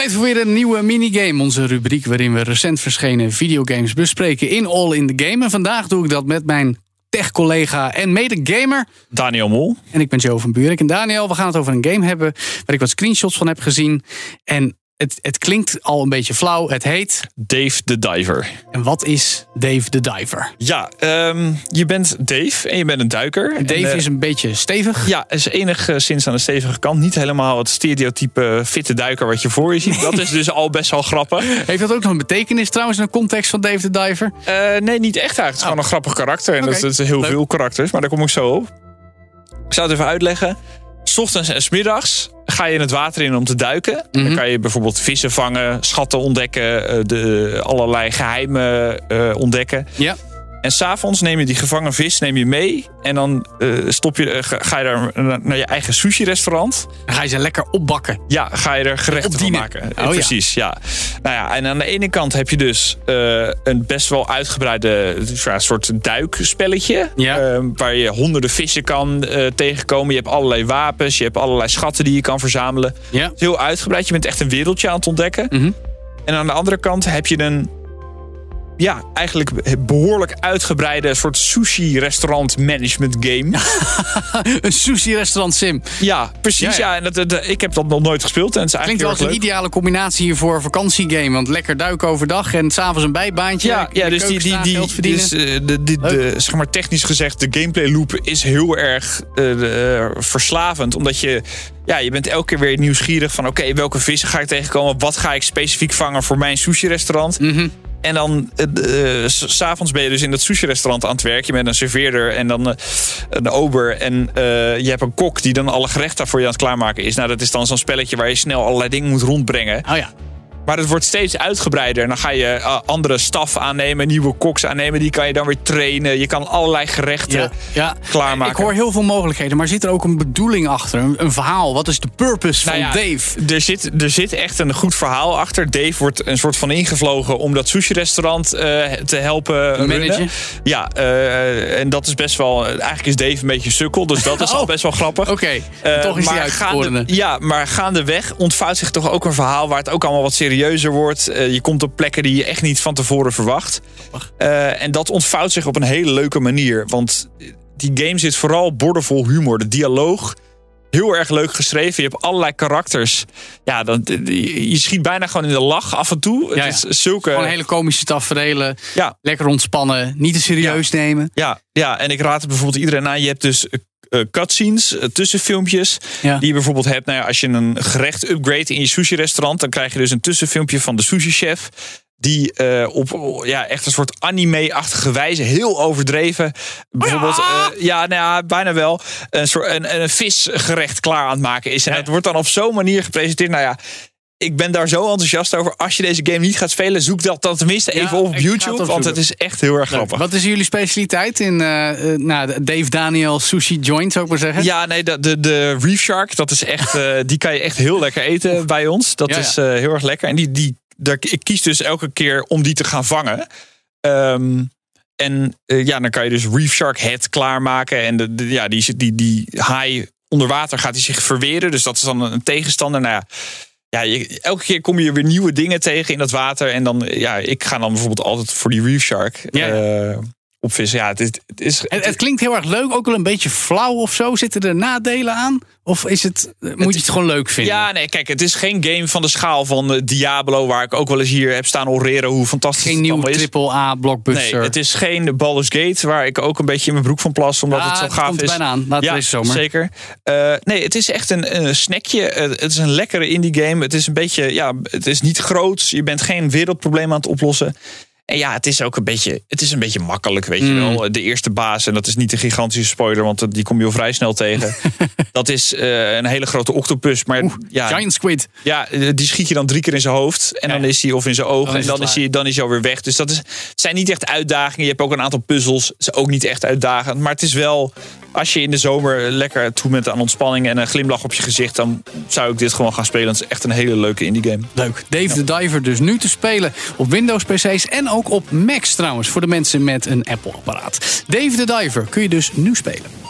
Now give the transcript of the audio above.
Tijd voor weer een nieuwe minigame. Onze rubriek waarin we recent verschenen videogames bespreken in All in the Game. En vandaag doe ik dat met mijn tech-collega en mede-gamer. Daniel Mol. En ik ben Joe van Buurik. En Daniel, we gaan het over een game hebben waar ik wat screenshots van heb gezien. En het, het klinkt al een beetje flauw. Het heet... Dave the Diver. En wat is Dave the Diver? Ja, ehm, je bent Dave en je bent een duiker. Dave En, eh, is een beetje stevig. Ja, is enigszins aan de stevige kant. Niet helemaal het stereotype fitte duiker wat je voor je ziet. Dat is dus al best wel grappig. Heeft dat ook nog een betekenis trouwens in de context van Dave the Diver? Eh, nee, niet echt eigenlijk. Het is gewoon een grappig karakter. En dat, is- dat is heel leuk. veel karakters, maar daar kom ik zo op. Ik zou het even uitleggen. 's ochtends en 's middags ga je in het water in om te duiken. Dan kan je bijvoorbeeld vissen vangen, schatten ontdekken, eh, de, allerlei geheimen eh, ontdekken. Ja. En s'avonds neem je die gevangen vis neem je mee. En dan eh, stop je, eh, ga, je daar naar, naar je eigen sushi-restaurant. Dan ga je ze lekker opbakken. Ja, ga je er gerechten van maken. Oh, ja. Precies, ja. Nou ja, en aan de ene kant heb je dus eh, een best wel uitgebreide soort duikspelletje. Ja. eh, waar je honderden vissen kan tegenkomen. Je hebt allerlei wapens, je hebt allerlei schatten die je kan verzamelen. Ja. Het is heel uitgebreid. Je bent echt een wereldje aan het ontdekken. Mhm. En aan de andere kant heb je een ja, eigenlijk behoorlijk uitgebreide soort sushi-restaurant management game. Een sushi-restaurant sim. Ja, precies. Ja, Ja, ja. En dat, dat- ik heb dat nog nooit gespeeld. En het is Klinkt eigenlijk wel als een ideale combinatie hier voor een vakantiegame. Want lekker duiken overdag en s'avonds een bijbaantje. Ja, ja dus, die, die, die, geld verdienen. dus, eh, de, die, de, zeg maar technisch gezegd, de gameplay loop is heel erg eh, eh, verslavend. Omdat je, ja, je bent elke keer weer nieuwsgierig van... oké, welke vissen ga ik tegenkomen? Wat ga ik specifiek vangen voor mijn sushi-restaurant? Mhm. En dan, s- s'avonds ben je dus in dat sushi-restaurant aan het werk. Je bent een serveerder en dan eh, een ober. En je hebt een kok die dan alle gerechten voor je aan het klaarmaken is. Nou, dat is dan zo'n spelletje waar je snel allerlei dingen moet rondbrengen. Oh ja. Maar het wordt steeds uitgebreider. En dan ga je eh, andere staf aannemen, nieuwe koks aannemen. Die kan je dan weer trainen. Je kan allerlei gerechten Ja, ja. klaarmaken. Ik hoor heel veel mogelijkheden, maar zit er ook een bedoeling achter? Een, een verhaal? Wat is de purpose Nou van ja, Dave? Er zit, er zit echt een goed verhaal achter. Dave wordt een soort van ingevlogen om dat sushi-restaurant eh, te helpen. Managen. Ja, eh, en dat is best wel... Eigenlijk is Dave een beetje sukkel, dus dat is Oh. al best wel grappig. Oké, toch is maar gaande, Ja, maar gaandeweg ontvouwt zich toch ook een verhaal... waar het ook allemaal wat serieuzer wordt. Eh, je komt op plekken die je echt niet van tevoren verwacht. Eh, en dat ontvouwt zich op een hele leuke manier. Want die game zit vooral bordenvol humor. De dialoog, heel erg leuk geschreven. Je hebt allerlei karakters. Ja, dan, je schiet bijna gewoon in de lach af en toe. Ja, het is zulke... Gewoon hele komische taferelen. Ja. Lekker ontspannen. Niet te serieus nemen. Ja, ja, en ik raad het bijvoorbeeld iedereen aan. Je hebt dus cutscenes, eh, tussenfilmpjes. Ja. Die je bijvoorbeeld hebt. Nou ja, als je een gerecht upgrade in je sushi-restaurant. dan krijg je dus een tussenfilmpje van de sushi-chef. Die eh, op oh, ja, echt een soort anime-achtige wijze, heel overdreven. Bijvoorbeeld, eh, ja, nou ja, bijna wel. Een, soort, een, een visgerecht klaar aan het maken is. En het wordt dan op zo'n manier gepresenteerd. Nou ja, ik ben daar zo enthousiast over. Als je deze game niet gaat spelen, zoek dat dan tenminste even op het YouTube. Want het is echt heel erg grappig. Wat is jullie specialiteit in eh, nou, Dave Daniel Sushi Joint, zou ik maar zeggen? Ja, nee, de, de, de Reef Shark, dat is echt, eh, die kan je echt heel lekker eten bij ons. Dat Ja, is heel erg lekker. En die, die, daar, ik kies dus elke keer om die te gaan vangen. Ehm, en ja, dan kan je dus Reef Shark Head klaarmaken. En de, de- ja, die, die, die haai onder water gaat hij zich verweren. Dus dat is dan een tegenstander. Nou ja, ja, je- elke keer kom je weer nieuwe dingen tegen in dat water. En dan, ja, ik ga dan bijvoorbeeld altijd voor die Reef Shark Ja. eh, opvissen. Ja, het is... Het is Het, het klinkt heel erg leuk, ook wel een beetje flauw of zo. Zitten er nadelen aan? Of is het, eh, moet je het gewoon leuk vinden? Ja, nee, kijk, het is geen game van de schaal van eh, Diablo, waar ik ook wel eens hier heb staan oreren hoe fantastisch Geen het nieuwe allemaal is. triple-A Nee, blockbuster. het is geen Baldur's Gate, waar ik ook een beetje in mijn broek van plas, omdat het zo gaaf komt is. bijna aan, na ja, deze zomer. zeker. Eh, nee, het is echt een, een snackje. Het is een lekkere indie game. Het is een beetje, ja, het is niet groot. Je bent geen wereldprobleem aan het oplossen. En ja, het is ook een beetje, het is een beetje makkelijk, weet je Mm. wel. De eerste baas, en dat is niet een gigantische spoiler, want die kom je al vrij snel tegen. dat is eh, een hele grote octopus. Maar ja, Giant Squid. ja, die schiet je dan drie keer in zijn hoofd. En Ja. dan is hij of in zijn is en dan is, hij, dan is hij alweer weg. Dus dat is, het zijn niet echt uitdagingen. Je hebt ook een aantal puzzels. Is ook niet echt uitdagend. Maar het is wel, als je in de zomer lekker toe bent aan ontspanning en een glimlach op je gezicht, dan zou ik dit gewoon gaan spelen. Het is echt een hele leuke indie game. Leuk. Dave the Diver dus nu te spelen op Windows PC's en ook op Macs trouwens voor de mensen met een Apple apparaat. Dave the Diver kun je dus nu spelen.